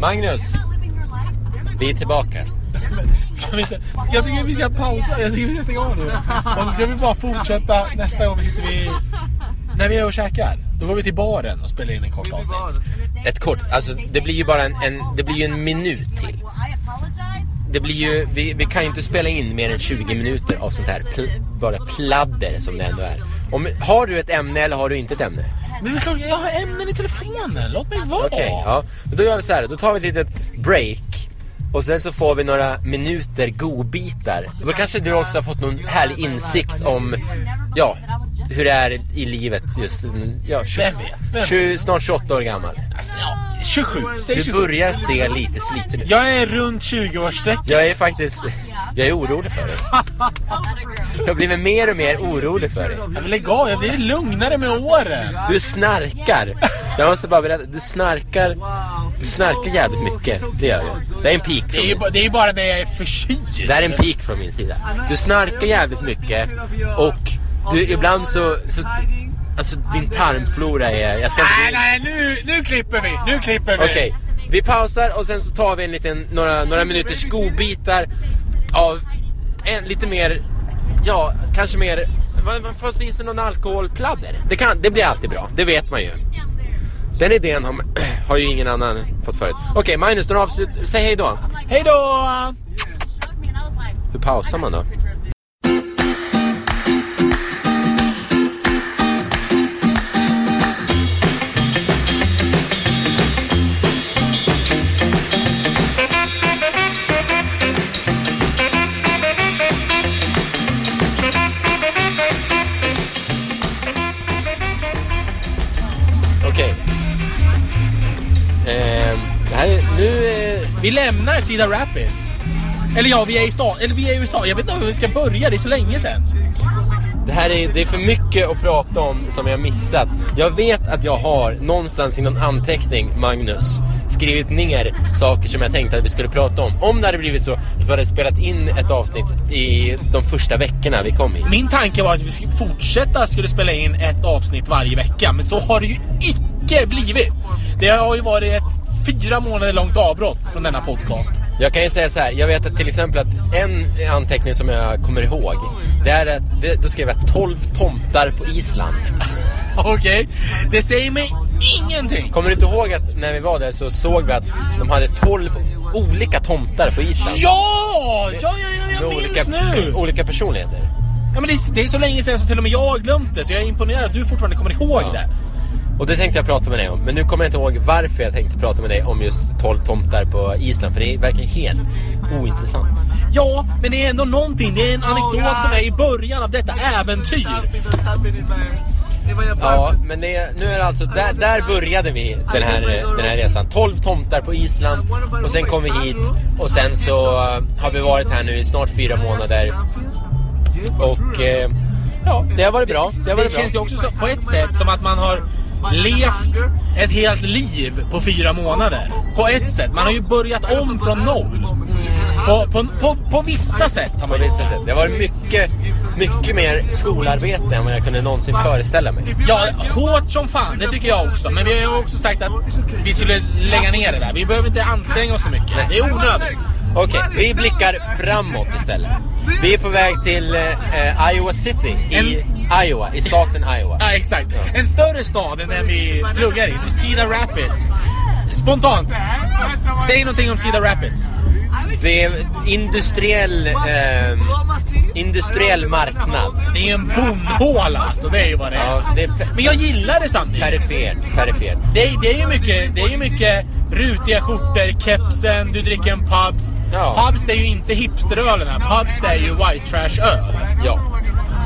Magnus, vi är tillbaka. Ska vi inte, jag tycker vi ska pausa. Jag tycker vi ska stänga av nu. Och så ska vi bara fortsätta nästa gång vi sitter vid... När vi är och käkar. Då går vi till baren och spelar in en kort avsnitt. Ett kort, alltså det blir ju bara en, en, det blir ju en minut till. Det blir ju, vi, vi kan ju inte spela in mer än 20 minuter av sånt här pl, bara pladder som det ändå är. Om, har du ett ämne eller har du inte ett ämne? Men det är klart, jag har ämnen i telefonen. Låt mig vara. Okej, ja. Då gör vi så här, då tar vi ett litet break. Och sen så får vi några minuter godbitar. Då kanske du också har fått någon härlig insikt om, ja, hur det är i livet just, ja, 20, Vem vet? Vem 20, snart 28 år gammal. Alltså, ja, 27. Säg Du 27. börjar se lite sliten ut. Jag är runt 20-årsstrecket. Jag är faktiskt, jag är orolig för dig. Jag blir mer och mer orolig för dig. Vill lägga av. Jag blir lugnare med åren. Du snarkar. Jag måste bara berätta, du snarkar, du snarkar jävligt mycket. Det gör du. Det är en peak Det från är ju min, bara, det är bara när jag är förkyld. det här är en peak från min sida. Du snarkar jävligt mycket och du ibland så, så alltså din tarmflora är, jag ska Nej, inte... nej, nu, nu klipper vi. Nu klipper vi. Okej, vi pausar och sen så tar vi en liten, några, några minuters godbitar av en lite mer, ja, kanske mer, vad vad finns det någon alkoholpladder? Det, kan, det blir alltid bra, det vet man ju. Den idén har, har ju ingen annan fått förut. Okej, Magnus, några avslut, säg hej då. Hej då! Hur pausar man då? Vi lämnar Cedar Rapids. Eller ja, vi är i stan. Eller vi är i USA. Jag vet inte hur vi ska börja. Det är så länge sedan. Det här är, det är för mycket att prata om som jag missat. Jag vet att jag har någonstans i någon anteckning, Magnus, skrivit ner saker som jag tänkte att vi skulle prata om. Om det hade blivit så att vi hade spelat in ett avsnitt i de första veckorna vi kom hit. Min tanke var att vi skulle fortsätta skulle spela in ett avsnitt varje vecka. Men så har det ju icke blivit. Det har ju varit ett fyra månader långt avbrott från denna podcast. Jag kan ju säga så här, jag vet att till exempel att en anteckning som jag kommer ihåg, det är att, det, då skrev jag 12 tomtar på Island. Okej, det säger mig ingenting. Kommer du inte ihåg att när vi var där så såg vi att de hade 12 olika tomtar på Island? Ja! Ja, ja, ja, jag minns olika, nu! olika personligheter. Ja, men det, är, det är så länge sedan så till och med jag har glömt det. Så jag är imponerad att du fortfarande kommer ihåg Ja. det. Och det tänkte jag prata med dig om. Men nu kommer jag inte ihåg varför jag tänkte prata med dig om just 12 tomtar på Island. För det verkar helt ointressant. Ja, men det är ändå någonting. Det är en anekdot som är i början av detta äventyr. Ja, men det, nu är det alltså, där, där började vi den här, den här resan. 12 tomtar på Island och sen kom vi hit och sen så eh, har vi varit här nu i snart fyra månader. Och eh, ja, det har varit bra. Det har Det varit känns ju bra. också så, på ett sätt som att man har levt ett helt liv på fyra månader. På ett sätt. Man har ju börjat om från noll. På, på, på, på vissa sätt har På man vissa sätt. Det varit mycket, mycket mer skolarbete än vad jag kunde någonsin föreställa mig. Ja, hårt som fan, det tycker jag också. Men vi har ju också sagt att vi skulle lägga ner det där. Vi behöver inte anstränga oss så mycket. Det är onödigt. Okej, vi blickar framåt istället. Vi är på väg till eh, Iowa City i Iowa, i staten Iowa. Ja, exakt. En större stad än den vi pluggar i. Cedar Rapids. Spontant, säg någonting om Cedar Rapids. Det är industriell, eh, industriell marknad. Det är en bondhåla alltså, det är ju vad det är. Ja, det är Men jag gillar det samtidigt. perifert, perifert. Det är, det är ju mycket, det är ju mycket rutiga skjortor, kepsen, du dricker en pubs. Ja. Pubs är ju inte hipsterölerna, pubs det är ju white trash öl. Ja.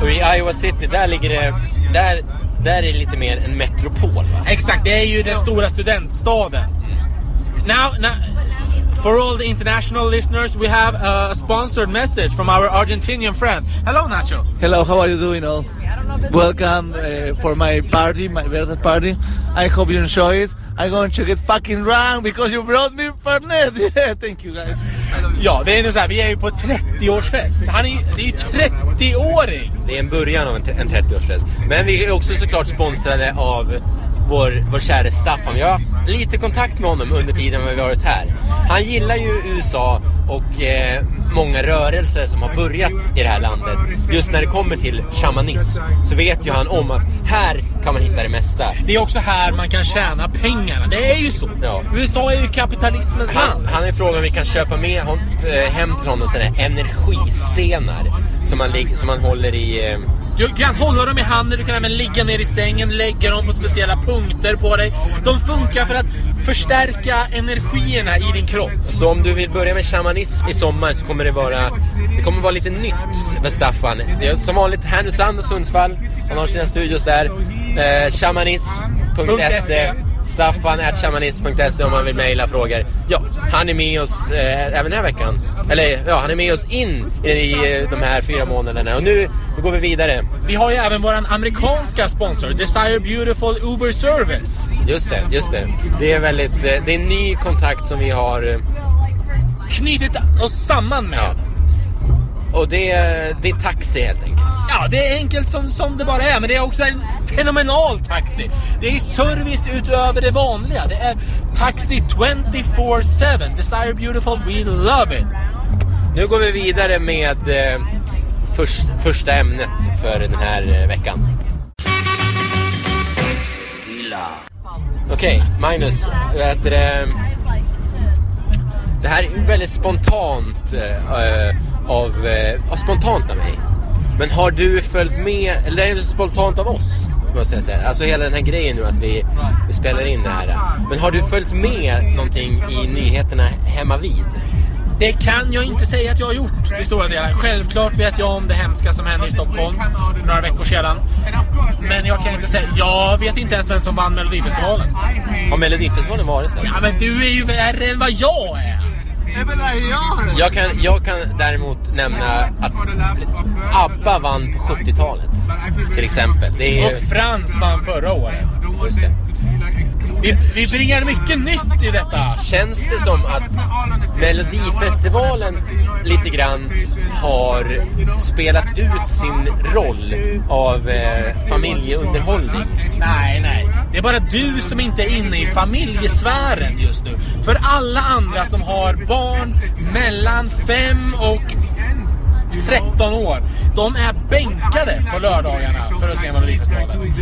Och i Iowa City, där ligger det, där, där är det lite mer en metropol va? Exakt, det är ju den stora studentstaden. Now, now, for all the international listeners, we have a sponsored message from our Argentinian friend. Hello, Nacho. Hello, how are you doing all? Welcome uh, for my party, my birthday party. I hope you enjoy it. I'm going to get fucking drunk because you brought me Fernet. Yeah, thank you guys. Ja, det är nu så här, vi är ju på 30-årsfest. Han är ju, det är ju 30-åring. Det är en början av en, en 30-årsfest. Men vi är också såklart sponsrade av vår, vår käre Staffan. Vi har haft lite kontakt med honom under tiden vi varit här. Han gillar ju USA och eh, många rörelser som har börjat i det här landet. Just när det kommer till shamanism så vet ju han om att här kan man hitta det mesta. Det är också här man kan tjäna pengarna. Det är ju så. Ja. USA är ju kapitalismens Han, land. han är frågan om vi kan köpa med hon, eh, hem till honom sådana energistenar som man, som man håller i... Eh, Du kan hålla dem i handen, du kan även ligga ner i sängen, lägga dem på speciella punkter på dig. De funkar för att förstärka energierna i din kropp. Så om du vill börja med shamanism i sommar så kommer det vara Det kommer vara lite nytt för Staffan. Som vanligt Härnösand och Sundsvall. Han har sina studios där. Eh, shamanism.se Staffan shamanism.se om man vill mejla frågor. Ja, han är med oss eh, även den här veckan. Eller ja, han är med oss in i eh, de här fyra månaderna. Och nu, nu går vi vidare. Vi har ju även våran amerikanska sponsor, Desire Beautiful Uber Service. Just det, just det. Det är väldigt, eh, det är en ny kontakt som vi har eh, Knutit oss samman med. Ja. Och det, är- det är taxi helt enkelt. Ja, det är enkelt som, som det bara är, men det är också en fenomenal taxi. Det är service utöver det vanliga. Det är taxi 24-7. Desire Beautiful, we love it. Nu går vi vidare med eh, först, första ämnet för den här eh, veckan. Okej, Magnus. vad heter det? Det här är väldigt spontant eh, av, eh, spontant av mig. Men har du följt med, eller det är spontant av oss, måste jag säga. Alltså hela den här grejen nu att vi, vi spelar in det här. Men har du följt med någonting i nyheterna hemma vid? Det kan jag inte säga att jag har gjort i stora delar. Självklart vet jag om det hemska som hände i Stockholm för några veckor sedan. Men jag kan inte säga... Jag vet inte ens vem som vann Melodifestivalen. Har Melodifestivalen varit där? Ja, men du är ju värre än vad jag är! Jag kan, jag kan däremot nämna att ABBA vann på 70-talet. Till exempel. Det är, Och Frans vann förra året. just det. Vi, vi bringar mycket nytt i detta. Känns det som att Melodifestivalen lite grann har spelat ut sin roll av eh, familjeunderhållning? Nej, nej. Det är bara du som inte är inne i familjesfären just nu. För alla andra som har barn mellan 5 och 13 år, de är bänkade på lördagarna för att se Melodifestivalen.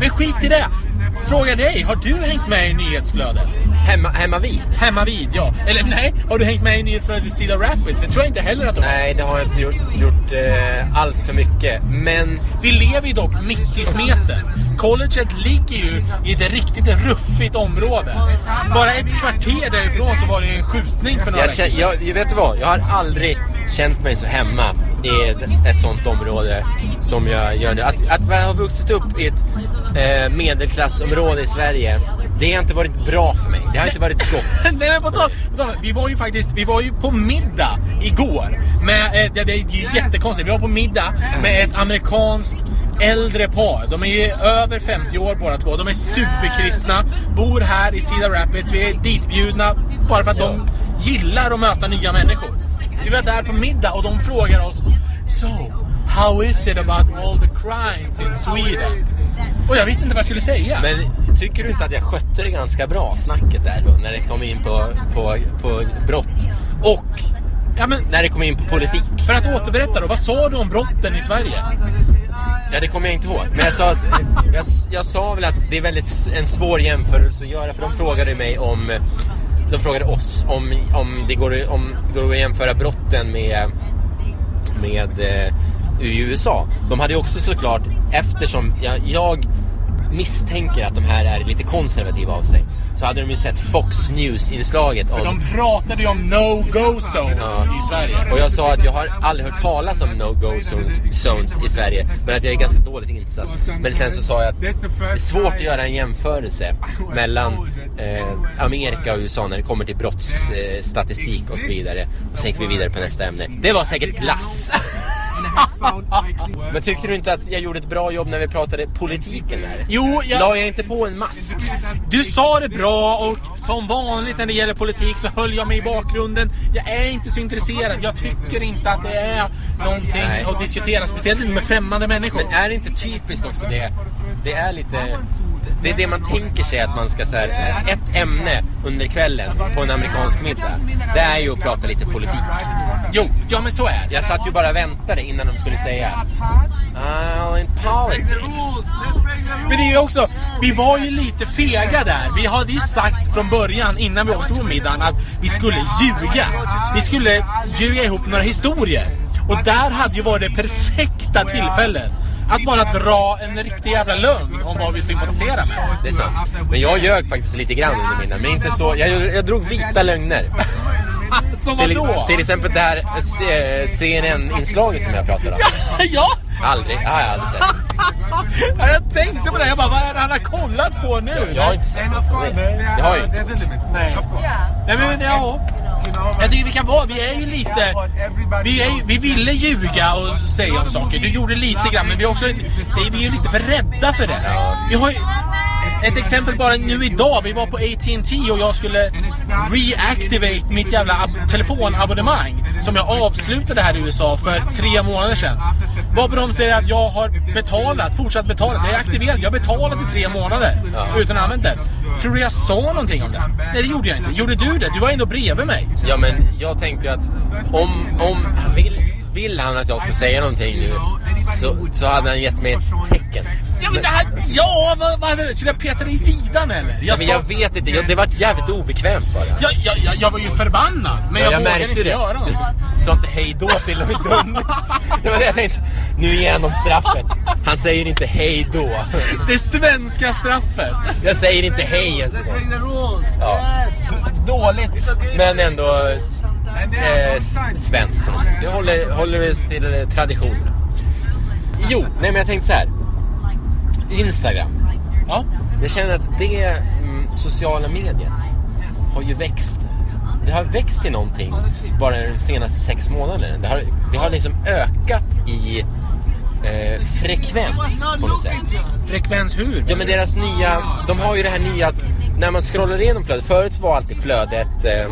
Men skit i det! Fråga dig, har du hängt med i nyhetsflödet? Hemma, hemma vid? Hemma vid, ja. Eller nej, har du hängt med i nyhetsflödet i Cedar Rapids? Det tror jag inte heller att du har. Nej, det har jag inte gjort, gjort eh, allt för mycket. Men Vi lever ju dock mitt i smeten. Colleget ligger ju i ett riktigt ruffigt område. Bara ett kvarter därifrån så var det en skjutning för några jag, veckor sedan. jag, vet du vad? Jag har aldrig känt mig så hemma i ett, ett sånt område som jag gör nu. Att, att jag har vuxit upp i ett eh, medelklassområde i Sverige, det har inte varit bra för mig. Det har inte varit gott. Nej men på tal, vi var ju faktiskt, vi var ju på middag igår. Med, eh, det, det är ju jättekonstigt, vi var på middag med ett amerikanskt äldre par. De är ju över 50 år båda två. De är superkristna, bor här i Cedar Rapids. Vi är ditbjudna bara för att de gillar att möta nya människor. Så vi var där på middag och de frågar oss So, how is it about all the crimes in Sweden? Och jag visste inte vad jag skulle säga. Men tycker du inte att jag skötte det ganska bra, snacket där då, när det kom in på, på, på brott? Och ja, men, när det kom in på politik? för att återberätta då, vad sa du om brotten i Sverige? Ja, det kommer jag inte ihåg. Men jag sa, att, jag, jag sa väl att det är väldigt en svår jämförelse att göra. För de frågade mig om... De frågade oss om, om, det, går, om det går att jämföra brotten med, med eh, i USA. De hade också såklart, eftersom jag, jag misstänker att de här är lite konservativa av sig. Så hade de ju sett Fox News-inslaget För om... de pratade ju om no-go zones Ja. i Sverige. Och jag sa att jag har aldrig hört talas om no-go zones, zones i Sverige. Men att jag är ganska dåligt insatt. Men sen så sa jag att det är svårt att göra en jämförelse mellan eh, Amerika och USA när det kommer till brottsstatistik eh, och så vidare. Och sen gick vi vidare på nästa ämne. Det var säkert glass. Men tyckte du inte att jag gjorde ett bra jobb när vi pratade politiken där? Jo, jag, La jag inte på en mask? du sa det bra och som vanligt när det gäller politik så höll jag mig i bakgrunden. Jag är inte så intresserad. Jag tycker inte att det är någonting Nej. att diskutera, speciellt med främmande människor. Men är det inte typiskt också det? Det är lite... det är det man tänker sig att man ska så här, ett ämne under kvällen på en amerikansk middag. Det är ju att prata lite politik. Jo, ja men så är det. Jag satt ju bara och väntade innan de skulle säga Oh, in politics. Men det är ju också, vi var ju lite fega där. Vi hade ju sagt från början innan vi åkte på middagen att vi skulle ljuga. Vi skulle ljuga ihop några historier. Och där hade ju varit det perfekta tillfället. Att bara dra en riktig jävla lögn om vad vi sympatiserar med. Det är sant. Men jag ljög faktiskt lite grann under middagen. Men inte så. Jag, jag drog vita lögner. Som Till, vadå? till exempel det här eh, CNN-inslaget som jag pratade om. ja! Aldrig, det har jag aldrig sett. Ja, Jag tänkte på det, jag bara vad är det han har kollat på nu? Jag har inte sett det. Jag har ju inte. Nej. Nej men ja. Jag tycker vi kan vara, vi är ju lite, vi, är, vi ville ljuga och säga om saker. Du gjorde lite grann men vi är också, vi är ju lite för rädda för det. Vi har ju, ett exempel bara nu idag, vi var på AT&T och jag skulle reactivate mitt jävla ab- telefonabonnemang som jag avslutade här i USA för tre månader sedan. Varpå de säger att jag har betalat, fortsatt betalat, det är aktiverat, jag har betalat i tre månader utan att ha använt det. Tror du jag sa någonting om det? Nej det gjorde jag inte. Gjorde du det? Du var ändå bredvid mig. Ja men jag tänker att om, om vill, vill han att jag ska säga någonting nu så, så hade han gett mig ett tecken. Ja men det här, ja vad, vad hade? Skulle jag peta dig i sidan eller? Jag, Men sa- jag vet inte, jag, det var jävligt obekvämt bara. jag, jag, jag, var ju förbannad. Men Ja, jag, jag vågade inte det. göra något. Sa inte hej då till i dörren. Det var det jag tänkte. Nu ger han dem straffet. Han säger inte hej då. Det svenska straffet. Jag säger inte hej ens. Ja. Dåligt. Men ändå eh, svenskt. Det håller, håller oss till eh, tradition. Jo, nej men jag tänkte så här. Instagram. Ja. Jag känner att det mm, sociala mediet har ju växt. Det har växt till någonting bara de senaste sex månaderna. Det har, det har liksom ökat i eh, frekvens på något sätt. Frekvens hur? Ja men deras nya, de har ju det här nya att när man scrollar igenom flödet, förut var alltid flödet eh,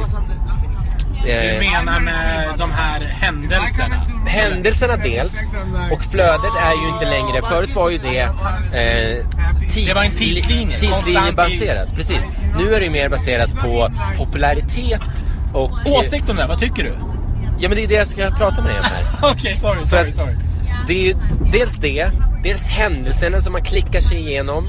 Du eh, menar med de här händelserna? händelserna dels och flödet är ju inte längre, förut var ju det eh, tids, Det var en tidslinje, tidslinjebaserat, precis. Nu är det mer baserat på popularitet och... Åsikt om det, vad tycker du? Ja men det är det jag ska prata med dig om här. Okej, sorry, För sorry, att sorry. Det är ju dels det, dels händelserna som man klickar sig igenom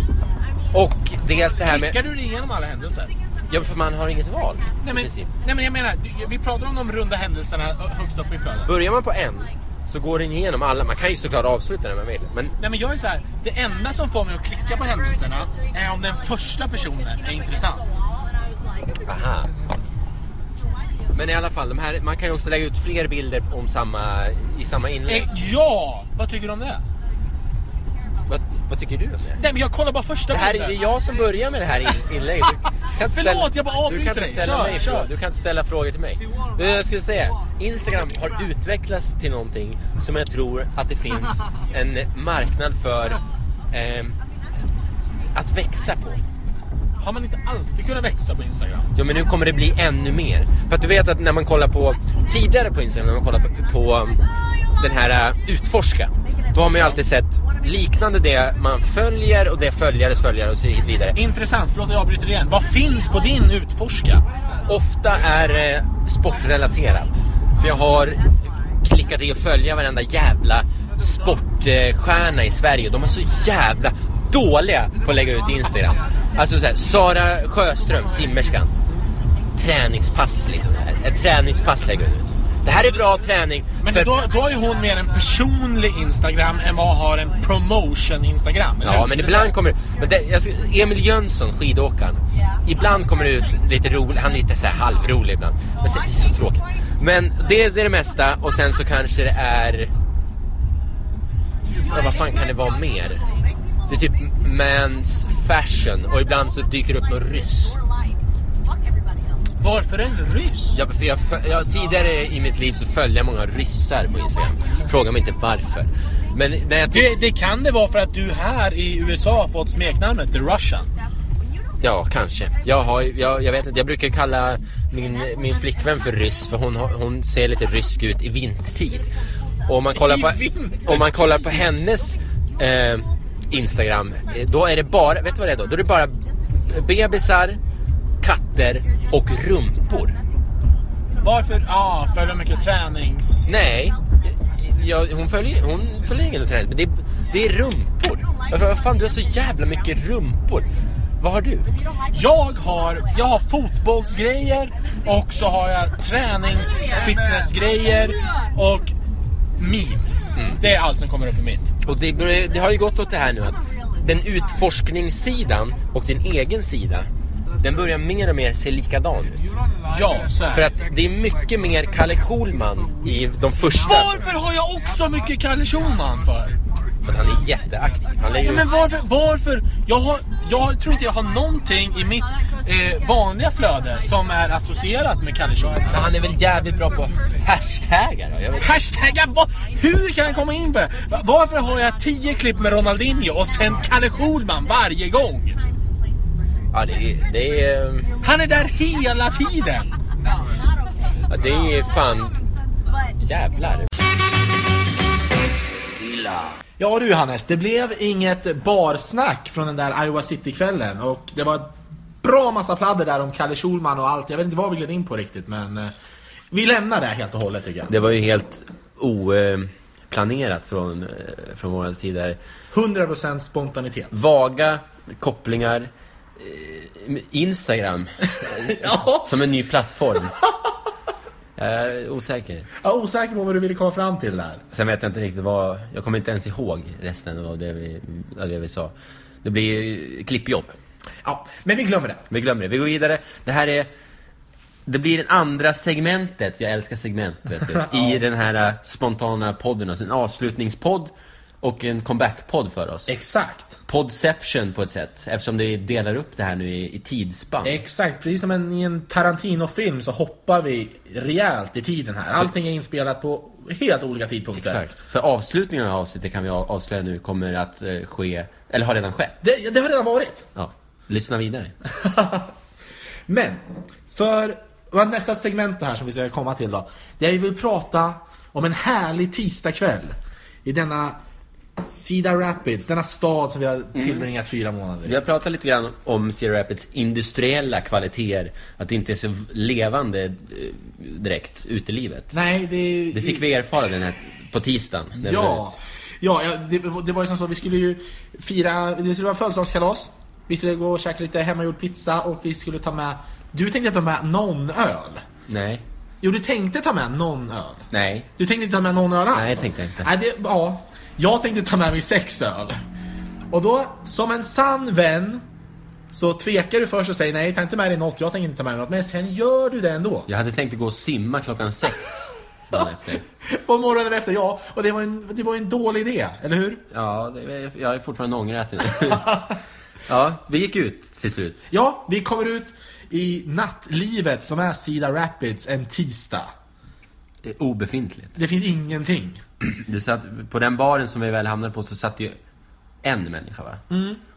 och dels det här med... Klickar du dig igenom alla händelser? Ja för man har inget val. Nej men, nej men jag menar, vi pratar om de runda händelserna högst upp i flödet. Börjar man på en så går den igenom alla. Man kan ju såklart avsluta när man vill. Men Nej men jag är så här, det enda som får mig att klicka på händelserna är om den första personen är intressant. aha. Men i alla fall, de här, man kan ju också lägga ut fler bilder om samma, i samma inlägg. Eh, ja! Vad tycker du om det? Vad, vad tycker du om det? Nej men jag kollar bara första Det här är bilden. det är jag som börjar med det här in- inlägget. Du Förlåt, jag bara avbryter dig. ställa Kör, mig kör. frågor. Du kan inte ställa frågor till mig. Det jag skulle säga, Instagram har utvecklats till någonting som jag tror att det finns en marknad för eh, att växa på. Har man inte alltid kunnat växa på Instagram? Jo men nu kommer det bli ännu mer. För att du vet att när man kollar på, tidigare på Instagram, när man kollar på, på den här uh, utforska. Då har man ju alltid sett liknande det man följer och det följares följare och så vidare. Intressant, förlåt jag avbryter igen. Vad finns på din utforska? Ofta är det sportrelaterat. För jag har klickat i att följa varenda jävla sportstjärna i Sverige. De är så jävla dåliga på att lägga ut Instagram. Alltså såhär, Sara Sjöström, simmerskan. Träningspass liksom. här. Ett träningspass lägger hon ut. Det här är bra träning. Men för- då, då har ju hon mer en personlig Instagram än vad har en promotion Instagram. eller Ja, men ibland kommer men det, ska- Emil Jönsson, skidåkaren. Ibland kommer det ut lite roligt. Han är lite så här halvrolig ibland. Men är så tråkigt. Men det, det är det mesta och sen så kanske det är... Ja, vad fan kan det vara mer? Det är typ mans fashion och ibland så dyker det upp någon ryss. Varför en ryss? Jag, för jag, jag, tidigare i mitt liv så följde jag många ryssar på Instagram. Fråga mig inte varför. Men när jag Det, det kan det vara för att du här i USA har fått smeknamnet The Russian. Ja, kanske. Jag, har, jag, jag vet inte, jag brukar kalla min, min flickvän för ryss för hon, hon ser lite rysk ut i vintertid. Och om man kollar på, om man kollar på hennes eh, Instagram, då är det bara, vet du vad det är då? Då är det bara bebisar, katter och rumpor. Varför? Ja, ah, följer de mycket tränings... Nej, ja, hon, följer, hon följer ingen träning, men det är, det är rumpor. Jag vad fan, du har så jävla mycket rumpor. Vad har du? Jag har, jag har fotbollsgrejer och så har jag tränings fitnessgrejer och memes. Det är allt som kommer upp i mitt. Och det, det har ju gått åt det här nu att den utforskningssidan och din egen sida, den börjar mer och mer se likadan ut. Ja, så är För att det är mycket mer Kalle Schulman i de första. Varför har jag också mycket Kalle Schulman för? För att han är jätteaktiv. Han lägger Ja, men varför? varför? Jag, har, jag tror inte jag har någonting i mitt eh, vanliga flöde som är associerat med Kalle Schulman. Men han är väl jävligt bra på hashtaggar då? Jag vet. Hashtagga, vad? Hur kan han komma in på det? Va- Varför har jag 10 klipp med Ronaldinho och sen Kalle Schulman varje gång? Ja, det. Det är, Han är där hela tiden! ja, det är fan... Jävlar. Ja du Hannes, det blev inget barsnack från den där Iowa City-kvällen och det var bra massa pladder där om Kalle Schulman och allt. Jag vet inte vad vi gled in på riktigt men eh, vi lämnar det helt och hållet tycker jag. Det var ju helt oplanerat från, eh, från vår sida. 100% spontanitet. Vaga kopplingar. Eh, Instagram. Ja. Som en ny plattform. Jag är osäker. Jag är osäker på vad du ville komma fram till där. Sen vet jag inte riktigt vad... Jag kommer inte ens ihåg resten av det vi, av det vi sa. Det blir klippjobb. Ja, men vi glömmer det. Vi glömmer det. Vi går vidare. Det här är... Det blir det andra segmentet, jag älskar segment, vet du, i den här eh, spontana podden. Alltså en avslutningspodd och en comeback-podd för oss. Exakt. Podception på ett sätt, eftersom det delar upp det här nu i, i tidsspann. Exakt, precis som en, i en Tarantino-film så hoppar vi rejält i tiden här. Allting är inspelat på helt olika tidpunkter. Exakt. För avslutningen av avsnittet kan vi av- avslöja nu kommer att eh, ske, eller har redan skett. Det, det har redan varit. Ja, lyssna vidare. Men, för vad nästa segment här som vi ska komma till då. Det är vi vill prata om en härlig tisdagkväll. I denna Cedar Rapids, denna stad som vi har tillbringat fyra månader i. Vi har pratat lite grann om Cedar Rapids industriella kvaliteter. Att det inte är så levande eh, direkt ute i livet. Nej, det... Det fick vi erfara den här, på tisdagen. Ja, ja, det, det var ju som så, vi skulle ju fira, det skulle vara födelsedagskalas. Vi skulle gå och käka lite hemmagjord pizza och vi skulle ta med, du tänkte ta med någon öl. Nej. Jo, du tänkte ta med någon öl. Nej. Du tänkte inte ta med någon öl alls? Nej, jag tänkte inte. Nej, det, ja, jag tänkte ta med mig sex öl. Och då, som en sann vän, så tvekar du först och säger nej, ta inte med dig något, jag tänker inte ta med mig något. Men sen gör du det ändå. Jag hade tänkt att gå och simma klockan sex dagen efter. På morgonen efter, ja. Och det var en, det var en dålig idé, eller hur? Ja, det, jag är fortfarande ångrätt. ja, vi gick ut till slut. Ja, vi kommer ut i nattlivet som är Cedar Rapids en tisdag. Det är Obefintligt. Det finns ingenting. Det satt, på den baren som vi väl hamnade på så satt ju en människa va?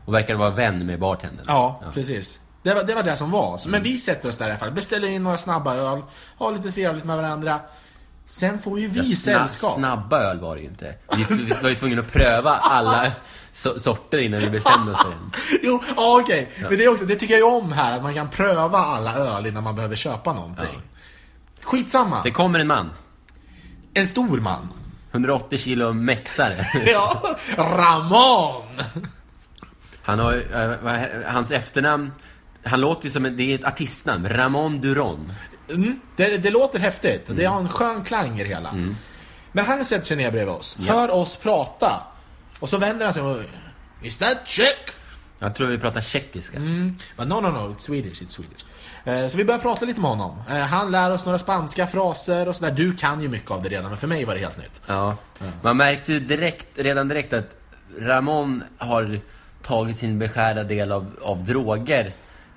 Och verkade vara vän med bartendern. Ja, precis. Det var, det var det som var. Så, Men vi sätter oss där i alla fall, beställer in några snabba öl, har lite trevligt med varandra. Sen får ju vi Ja, sna- sällskap. Snabba öl var det ju inte. Vi, vi var ju tvungna att pröva alla so- sorter innan vi bestämde oss för en. Jo, ja, okej. Men det, är också, det tycker jag ju om här, att man kan pröva alla öl innan man behöver köpa någonting. Skitsamma. Det kommer en man. En stor man. 180 kilo mexare. Ja, Ramon! Han har eh, hans efternamn, han låter ju som en, det är ett artistnamn. Ramon Duron. Mm, det, det låter häftigt. Det har en skön klang i det hela. Men han sätter sig ner bredvid oss, hör oss prata. Och så vänder han sig och... Is that check? Jag tror vi pratar tjeckiska. Mm. But no, no, no, it's Swedish, it's Swedish. Eh, Så vi börjar prata lite med honom. Eh, Han lär oss några spanska fraser och sådär. Du kan ju mycket av det redan, men för mig var det helt nytt. Ja. Man märkte ju direkt, redan direkt att Ramon har tagit sin beskärda del av, av droger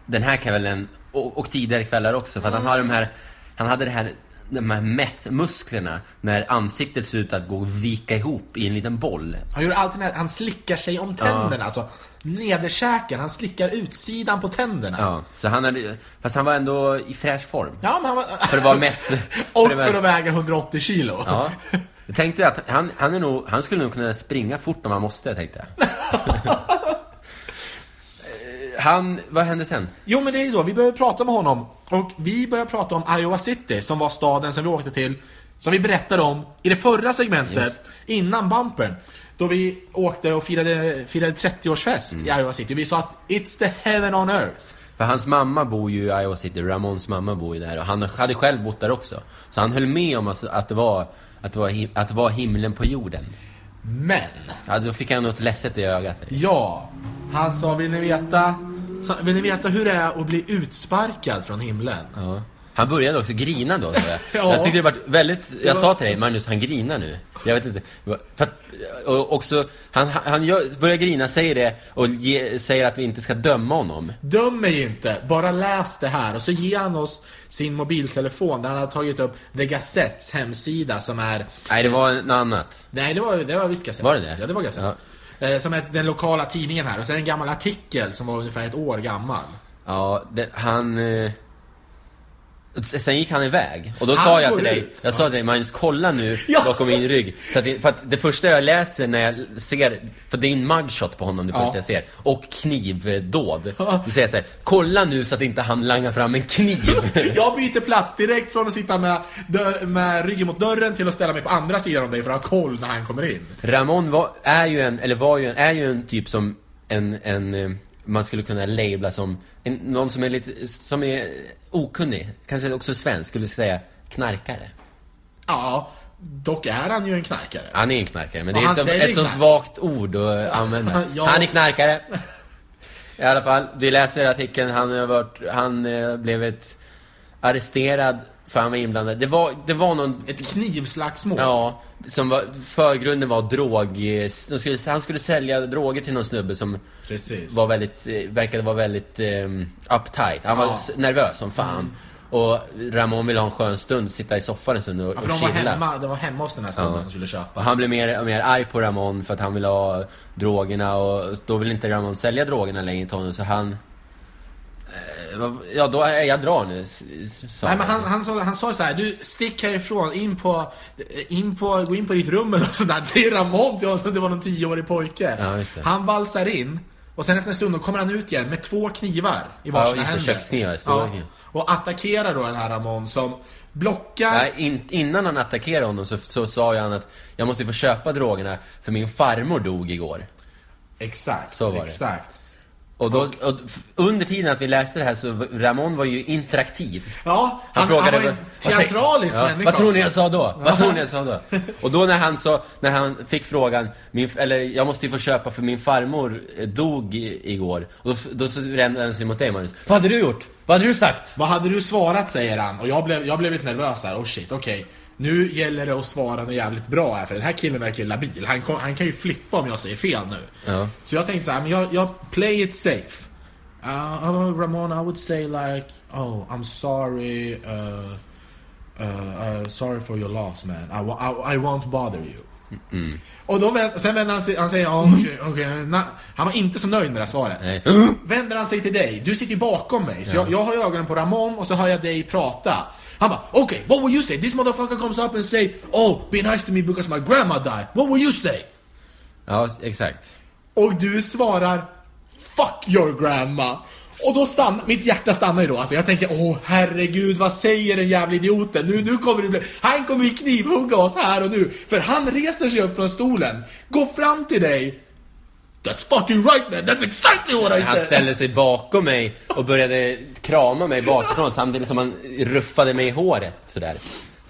den här kvällen och, och tidigare kvällar också. För att han har de här, han hade det här, de här meth-musklerna när ansiktet ser ut att gå och vika ihop i en liten boll. Han gör alltid när han slickar sig om tänderna, alltså nederkäken. Han slickar utsidan på tänderna. Ja, så han hade, fast han var ändå i fräsch form. Ja, men han var... För att vara meth. och för att väga 180 kilo. Ja. Jag tänkte att han, han, nog, han skulle nog kunna springa fort om han måste, tänkte jag. Han, vad hände sen? Jo, men det är ju då, vi började prata med honom. Och vi började prata om Iowa City, som var staden som vi åkte till. Som vi berättade om i det förra segmentet, Just. innan bumpern. Då vi åkte och firade, firade 30-årsfest Mm. i Iowa City. Vi sa att it's the heaven on earth. För hans mamma bor ju i Iowa City, Ramons mamma bor ju där och han hade själv bott där också. Så han höll med om att att det var, att det var, att det var himlen på jorden. Men, Ja, då fick han något ledset i ögat. ja. Han sa, vill ni veta, så, vill ni veta hur det är att bli utsparkad från himlen? Ja. Han började också grina då, tror jag. Ja. Jag tyckte det var väldigt... Jag sa till dig, Magnus, han grinar nu. Jag vet inte. För att, och också, han, han gör, börjar grina, säger det och ge, säger att vi inte ska döma honom. Döm mig inte, bara läs det här. Och så ger han oss sin mobiltelefon där han har tagit upp The Gazettes hemsida som är... Nej, det var något annat. Nej, det var, det var visst Gazette. Var det det? Ja, det var Gazette. Eh, Eh, som är den lokala tidningen här. Och så är det en gammal artikel som var ungefär ett år gammal. Ja, det, han... Eh, Sen gick han iväg. Och då Han sa jag till dig, ut. jag sa till dig, Magnus kolla nu Ja. bakom min rygg. Så att, det- för att det första jag läser när jag ser, för det är en mugshot på honom det Ja. första jag ser. Och knivdåd. Då säger jag så här, kolla nu så att inte han langar fram en kniv. Jag byter plats direkt från att sitta med, med ryggen mot dörren till att ställa mig på andra sidan om dig för att ha koll när han kommer in. Ramon var, är ju en, eller var ju en, är ju en typ som en, en eh, man skulle kunna labla som en, någon som är lite, som är okunnig, kanske också svensk, skulle säga knarkare. Ja, dock är han ju en knarkare. Han är en knarkare, men Och det är som, ett sånt vagt ord att använda. Ja. Han är knarkare. I alla fall, vi läser artikeln, han, har varit, han eh, blev ett arresterad för han var inblandad. Det var, det var någon Ett knivslagsmål. Ja, som var, förgrunden var drog... skulle, han skulle sälja droger till någon snubbe som Precis. var väldigt, eh, verkade vara väldigt um, uptight. Han var Ja. s- nervös som fan. Och Ramon ville ha en skön stund, sitta i soffan en stund och, Ja, för och de var, chilla. hemma, de var hemma hos den här snubben Ja. som skulle köpa. Han blev mer och mer arg på Ramon för att han ville ha drogerna och då vill inte Ramon sälja drogerna längre till honom så han... Ja, då är jag drar nu, sa Nej men han, han, sa, han sa så här, du stick härifrån, in på, in på, gå in på ditt rum eller något sånt där. Säger Ramon till oss som det var någon tioårig pojke. Ja, just det. Han valsar in, och sen efter en stund då kommer han ut igen med två knivar i varsina det, händer. köksknivar, knivar. Och attackerar då den här Ramon som blockar... Nej, in, innan han attackerade honom så, så sa han att jag måste få köpa drogerna för min farmor dog igår. Exakt, Så var det. Och, då, och under tiden att vi läste det här så Ramon var ju interaktiv. Ja, han, frågade han var vad- en vad teatralisk ja, människa Vad tror ni jag sa då? Vad tror ni jag sa då? Och då när han sa, när han fick frågan, min, eller jag måste ju få köpa för min farmor eh, dog igår. Och då, då så vände han sig mot dig Magnus. Vad hade du gjort? Vad hade du sagt? Vad hade du svarat säger han och jag blev, jag blev lite nervös här. Oh shit, okej. Nu gäller det att svara något jävligt bra här för den här killen verkar ju labil. Han, kom, han kan ju flippa om jag säger fel nu. Ja. Så jag tänkte så här, men jag, jag play it safe. Uh, oh, Ramon, I would say like, oh, I'm sorry, uh, uh, uh, sorry for your loss man. I, I, I won't bother you. Och då vänd, sen vänder han sig, han säger, oh, okej, okej, na- han var inte så nöjd med det här svaret. Nej. Vänder han sig till dig, du sitter ju bakom mig, så jag, jag har ögonen på Ramon och så hör jag dig prata. Han bara, okej, okay, what will you say? This motherfucker comes up and say, oh, be nice to me because my grandma died. What will you say? Ja, exakt. Och du svarar Fuck your grandma! Och då stannar, mitt hjärta stannar ju då. Alltså jag tänker, åh herregud, vad säger den jävla idioten? Nu, nu kommer det bli... Han kommer ju knivhugga oss här och nu. För han reser sig upp från stolen, går fram till dig. That's fucking right man, that's exactly what I Han said! ställde sig bakom mig och började krama mig bakifrån samtidigt som han ruffade mig i håret sådär.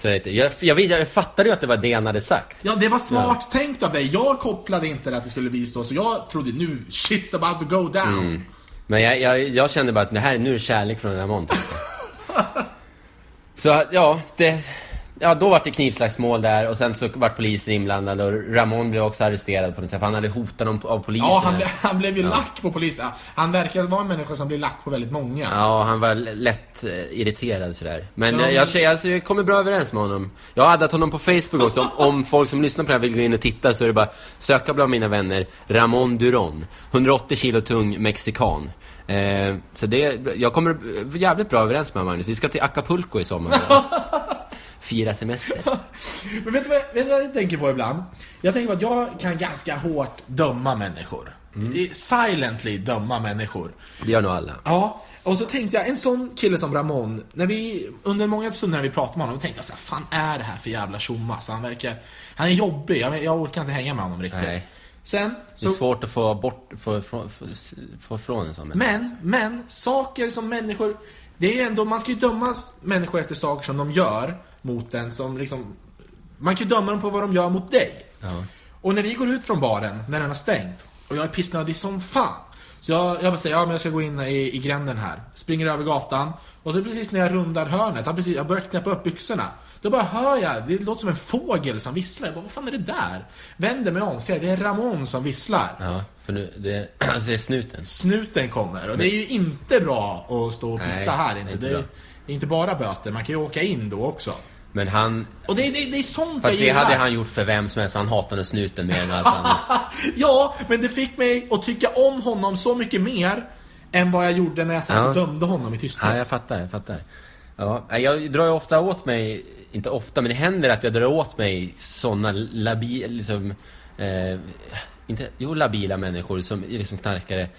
Jag, jag, jag fattade ju att det var det han hade sagt. Ja, det var smart tänkt av dig. Jag kopplade inte att det skulle bli så, så jag trodde nu, shit's about to go down. Men jag, jag, jag kände bara att det här, nu är det kärlek från Ramon. Så ja, det, ja, då var det knivslagsmål där och sen så vart polisen inblandad och Ramon blev också arresterad på något sätt. för Han hade hotat dem av polisen. Ja, han, ble- han blev ju lack på polisen. Han verkar vara en människa som blir lack på väldigt många. Ja, han var lätt eh, irriterad sådär. Men Ja, jag, jag, jag, alltså, jag kommer bra överens med honom. Jag har addat honom på Facebook också. Om, om folk som lyssnar på det här vill gå in och titta så är det bara söka bland mina vänner Ramon Duron. 180 kilo tung mexikan. Eh, så det, jag kommer jävligt bra överens med Magnus. Vi ska till Acapulco i sommar. fira semester. Men vet du, vad, vet du vad jag tänker på ibland? Jag tänker på att jag kan ganska hårt döma människor. Är Silently döma människor. Det gör nog alla. Ja, och så tänkte jag, en sån kille som Ramon, när vi, under många stunder när vi pratade med honom, tänkte jag så här, fan är det här för jävla tjomma? Så han verkar, han är jobbig, jag, jag orkar inte hänga med honom riktigt. Nej. Sen, Det är så, svårt att få bort, få, få, få, få från en sån människa. men, men, saker som människor, det är ändå, man ska ju döma människor efter saker som de gör mot en som liksom, man kan ju döma dem på vad de gör mot dig. Ja. Och när vi går ut från baren, när den har stängt, och jag är pissnödig som fan. Så jag, jag bara säger, ja men jag ska gå in i, i gränden här. Springer över gatan. Och så precis när jag rundar hörnet, jag, precis, jag börjar knäppa upp byxorna. Då bara hör jag, det låter som en fågel som visslar. Jag bara, vad fan är det där? Vänder mig om, ser det är Ramon som visslar. Ja, för nu, det, alltså det är snuten. Snuten kommer. Och det är ju inte bra att stå och pissa Nej, här inte. Det är. Det är inte bara böter, man kan ju åka in då också. Men han... Och det, det, det är sånt Fast jag det gillar. hade han gjort för vem som helst, för han hatade snuten mer än allt annat. ja, men det fick mig att tycka om honom så mycket mer än vad jag gjorde när jag satt Ja. och dömde honom i tysthet. Ja, jag fattar, jag fattar. Ja, jag drar ju ofta åt mig, inte ofta, men det händer att jag drar åt mig såna labi, liksom, eh, inte, jo labila människor som liksom knarkare.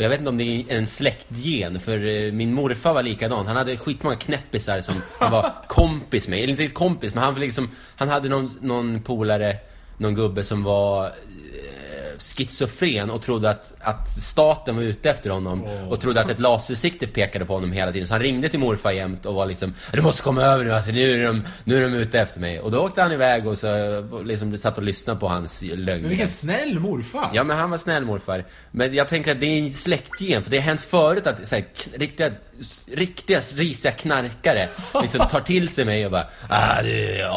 Och jag vet inte om det är en släktgen, för eh, min morfar var likadan. Han hade skitmånga knäppisar som han var kompis med. Eller inte kompis, men han var liksom, han hade någon, någon polare, någon gubbe som var schizofren och trodde att, att staten var ute efter honom och trodde att ett lasersikte pekade på honom hela tiden. Så han ringde till morfar jämt och var liksom Du måste komma över nu, alltså, nu, är de, nu är de ute efter mig. Och då åkte han iväg och så liksom satt och lyssnade på hans lögner. Men vilken snäll morfar. Ja men han var snäll morfar. Men jag tänker att det är en släktgen, för det har hänt förut att så här, riktiga, riktiga risiga knarkare liksom tar till sig mig och bara Ah, det är.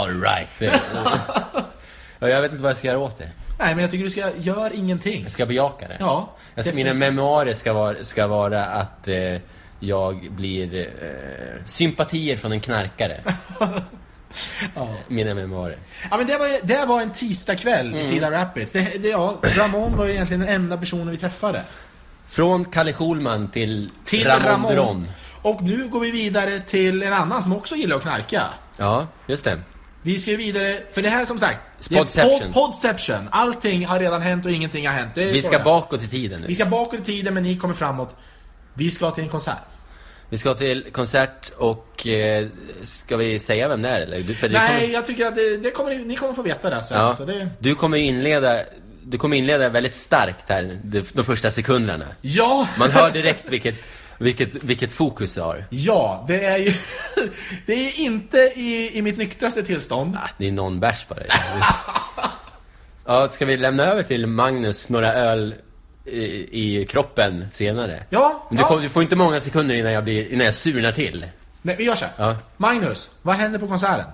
Och jag vet inte vad jag ska göra åt det. Nej, men jag tycker du ska göra ingenting. Jag ska bejaka det. Ja, Alltså, mina memoarer ska vara, ska vara att eh, jag blir eh, sympatier från en knarkare. Mina memoarer. Ja, men det var, det var en tisdagkväll Mm. i Cedar Rapids. Det, det, ja, Ramon var ju egentligen den enda personen vi träffade. Från Kalle Schulman till, Till Ramon, Ramon. Dron. Och nu går vi vidare till en annan som också gillar att knarka. Ja, just det. Vi ska vidare, för det här som sagt, Podception. pod- Podception. Allting har redan hänt och ingenting har hänt. Vi ska det bakåt i tiden nu. Vi ska bakåt i tiden men ni kommer framåt. Vi ska till en konsert. Vi ska till konsert och eh, ska vi säga vem det är eller? Du, Nej, kommer, jag tycker att det, det kommer, ni kommer få veta det sen. ja, Så det, Du kommer inleda du kommer inleda väldigt starkt här de, de första sekunderna. ja! Man hör direkt vilket, vilket, vilket fokus du har. Ja, det är ju... det är inte i, i mitt nyktraste tillstånd. Ah, det är någon bärs bara. Ja, ska vi lämna över till Magnus några öl i, i kroppen senare? Ja, Men du, ja. kom, du får inte många sekunder innan jag, blir, innan jag surnar till. Nej, vi gör så. Ja. Magnus, vad händer på konserten?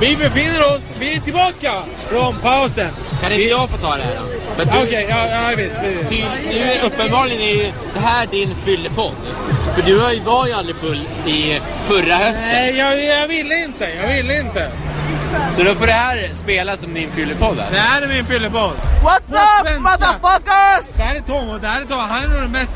Vi befinner oss, vi är tillbaka från pausen. Kan inte jag få ta det här då? Du, Okej, ja, ja visst. Ty, nu är uppenbarligen är det här din fyllepodd. För du var ju- aldrig full i förra hösten. Nej, jag, jag ville inte. Jag ville inte. Så då får det här spela som din fyllepodd Det alltså. här är min fylleboll. What's up, svenska. motherfuckers? Det här är Tom och det här är Tom. Han är nog den mest...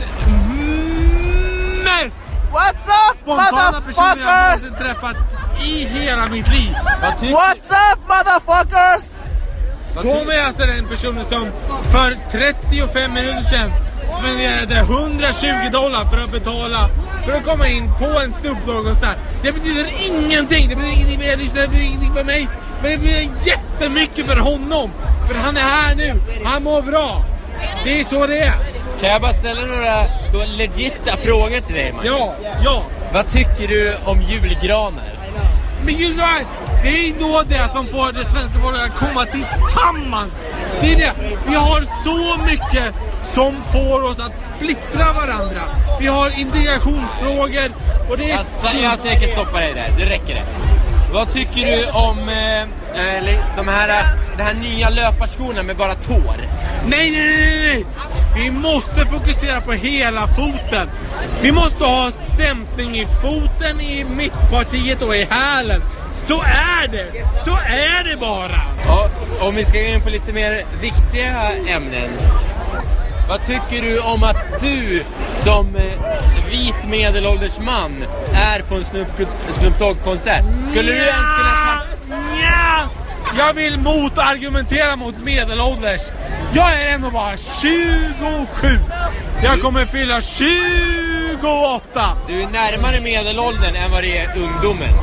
Mest What's up, spontana personen jag någonsin motherfuckers? träffat i hela mitt liv. What's up, motherfuckers? Tom är alltså den personen som för 35 minuter sedan spenderade 120 dollar för att betala för att komma in på en Snoop Dogg-konsert. Det betyder ingenting. Det betyder ingenting för er lyssnare, det betyder ingenting för mig. Men det betyder jättemycket för honom. För han är här nu. Han mår bra. Det är så det är. Kan jag bara ställa några då legitta frågor till dig Magnus? Ja, ja. Vad tycker du om julgranar? Men Gudrun, det är då det som får det svenska folket att komma tillsammans. Det är det. Vi har så mycket som får oss att splittra varandra. Vi har integrationsfrågor och det är... Jag, jag tänker stoppa dig där, det räcker det. Vad tycker du om eh, eller de här, de här nya löparskorna med bara tår? Nej, nej, nej, nej! Vi måste fokusera på hela foten. Vi måste ha stämpning i foten, i mittpartiet och i hälen. Så är det! Så är det bara! Ja, om vi ska gå in på lite mer viktiga ämnen. vad tycker du om att du som eh, vit medelålders man är på en Snoop, Snoop Dogg-konsert? Skulle du ens kunna ta... Nja! Jag vill motargumentera mot medelålders. Jag är ändå bara 27. Jag kommer fylla 28. Du är närmare medelåldern än vad det är ungdomen.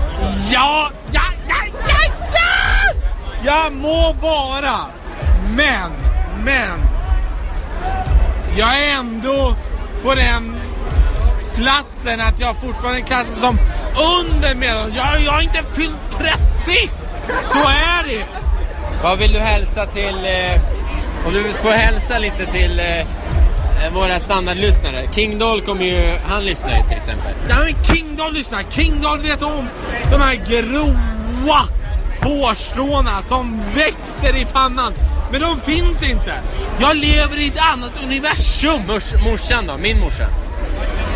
Ja, ja, ja, ja, ja! Jag må vara. Men, men. Jag är ändå på den platsen att jag fortfarande klassas som under medelåldern. Jag, jag har inte fyllt 30. Så är det. Vad vill du hälsa till... Eh, om du får hälsa lite till eh, våra standardlyssnare. King Doll kommer ju... Han lyssnar ju till exempel. Ja, men King Doll lyssnar. King Doll vet om de här gråa hårstråna som växer i pannan. Men de finns inte. Jag lever i ett annat universum. Mors, morsan då? Min morsa?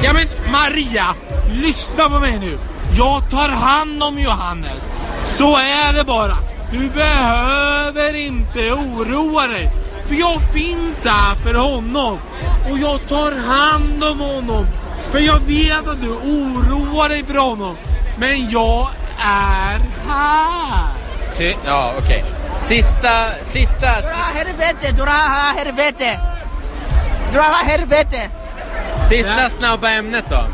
Ja men Maria, lyssna på mig nu. Jag tar hand om Johannes. Så är det bara. Du behöver inte oroa dig. För jag finns här för honom. Och jag tar hand om honom. För jag vet att du oroar dig för honom. Men jag är här. Ty, ja, okej. Sista, sista... Dra helvete, dra helvete! Dra helvete! Sista snabba ämnet då.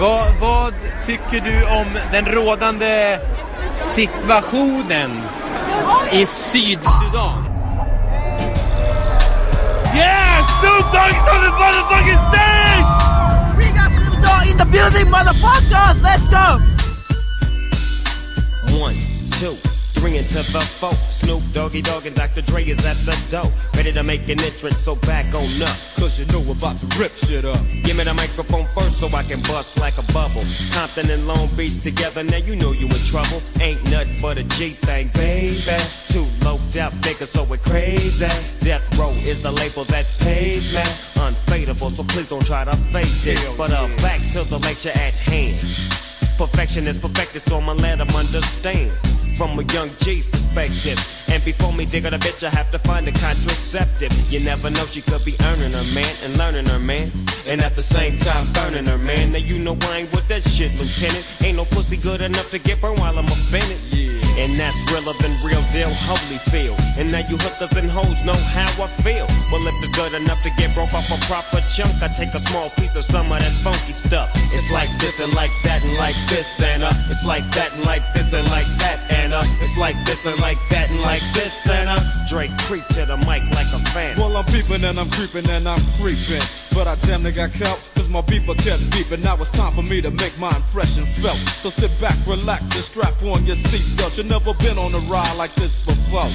Vad, vad tycker du om den rådande situationen i Sydsudan? Yeah! Snoop Dogg's on the motherfucking stage! We got Snoop Dogg in the building, motherfuckers! Let's go! One, two, three into the four. Snoop Doggy Dogg and Dr. Dre is at the door. Ready to make an entrance, so back on up. Cause you know we're about to rip shit up. Give me the microphone first so I can bust like a bubble. Compton and Long Beach together, now you know you in trouble. Ain't nothing but a G thing, baby. Too low out niggas, so we're crazy. Death Row is the label that pays me. Unfadable, so please don't try to fake this. But uh, back to the lecture at hand. Perfection is perfected, so I'ma let them understand. From a young G's perspective. And before me dig on a bitch, I have to find a contraceptive. You never know, she could be earning her man and learning her man. And at the same time, burning her man. Now you know I ain't with that shit, Lieutenant. Ain't no pussy good enough to get burned while I'm offended. Yeah. And that's realer than real deal, holy feel. And now you hookers and hoes know how I feel. Well, if it's good enough to get broke off a proper chunk, I take a small piece of some of that funky stuff. It's like this and like that and like this and uh, it's like that and like this and like that and uh, it's like this and like that and like this and uh, Drake creep to the mic like a fan. Well, I'm peeping and I'm creeping and I'm creeping. But I damn near got caught, cause my beeper kept beeping. Now it's time for me to make my impression felt. So sit back, relax, and strap on your seatbelt. You've never been on a ride like this before.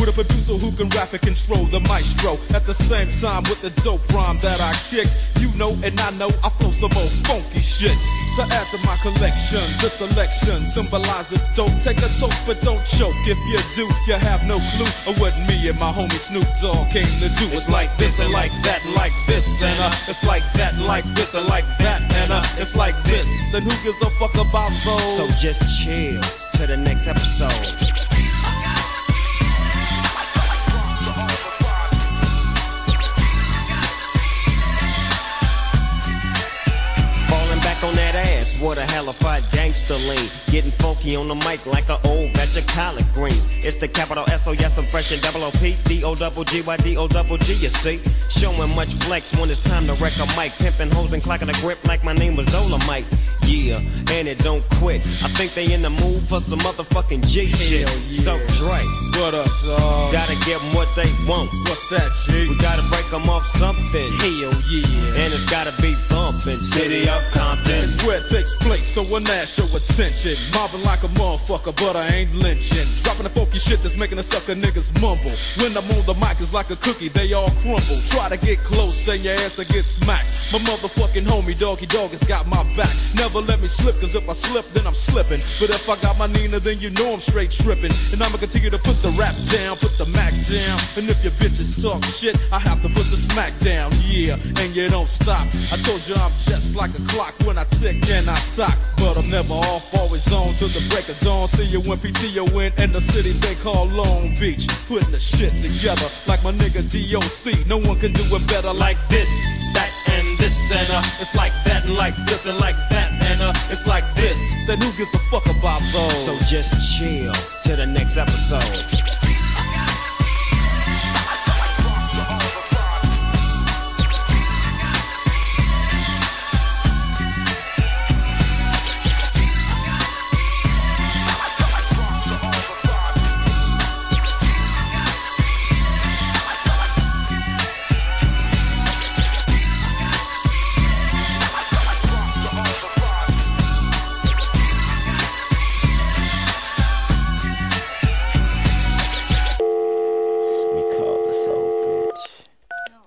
With a producer who can rap and control the maestro. At the same time, with the dope rhyme that I kick, you know and I know I flow some old funky shit. To add to my collection, this selection symbolizes don't Take a toke, but don't choke. If you do, you have no clue of what me and my homie Snoop Dogg came to do. It's like this and like that, like this and uh, it's like that, like this and like that, and uh, it's like this. And who gives a fuck about those? So just chill to the next episode. What a hellified gangster lean. Getting funky on the mic like an old batch of collard greens. It's the capital S O yes, I'm fresh and double O P D O double G Y D O double G. You see, showing much flex when it's time to wreck a mic, pimping hoes and clocking a grip like my name was Dolomite. Yeah, and it don't quit. I think they in the mood for some motherfucking G shit. So Dre, What up, dog? gotta give 'em what they want. What's that, G? We gotta break 'em off something. Hell yeah. And it's gotta be bumpin'. City of Compton. It's where it takes place, so when that show attention. Mobbing like a motherfucker, but I ain't lynching. Dropping the funky shit that's making the sucker niggas mumble. When I'm on the mic, it's like a cookie, they all crumble. Try to get close, say your ass will get smacked. My motherfucking homie, doggy dog, has got my back. Never let me slip, cause if I slip, then I'm slipping. But if I got my Nina, then you know I'm straight tripping. And I'ma continue to put put the rap down, put the Mac down. And if your bitches talk shit, I have to put the smack down. Yeah, and you don't stop. I told you I'm just like a clock when I tick and I talk. But I'm never off, always on till the break of dawn. See you when PTO in in the city they call Long Beach. Putting the shit together like my nigga DOC. No one can do it better like this, that, and this. And uh, it's like that and like this and like that. And uh, it's like this. Then who gives a fuck about those? So just chill to the next episode.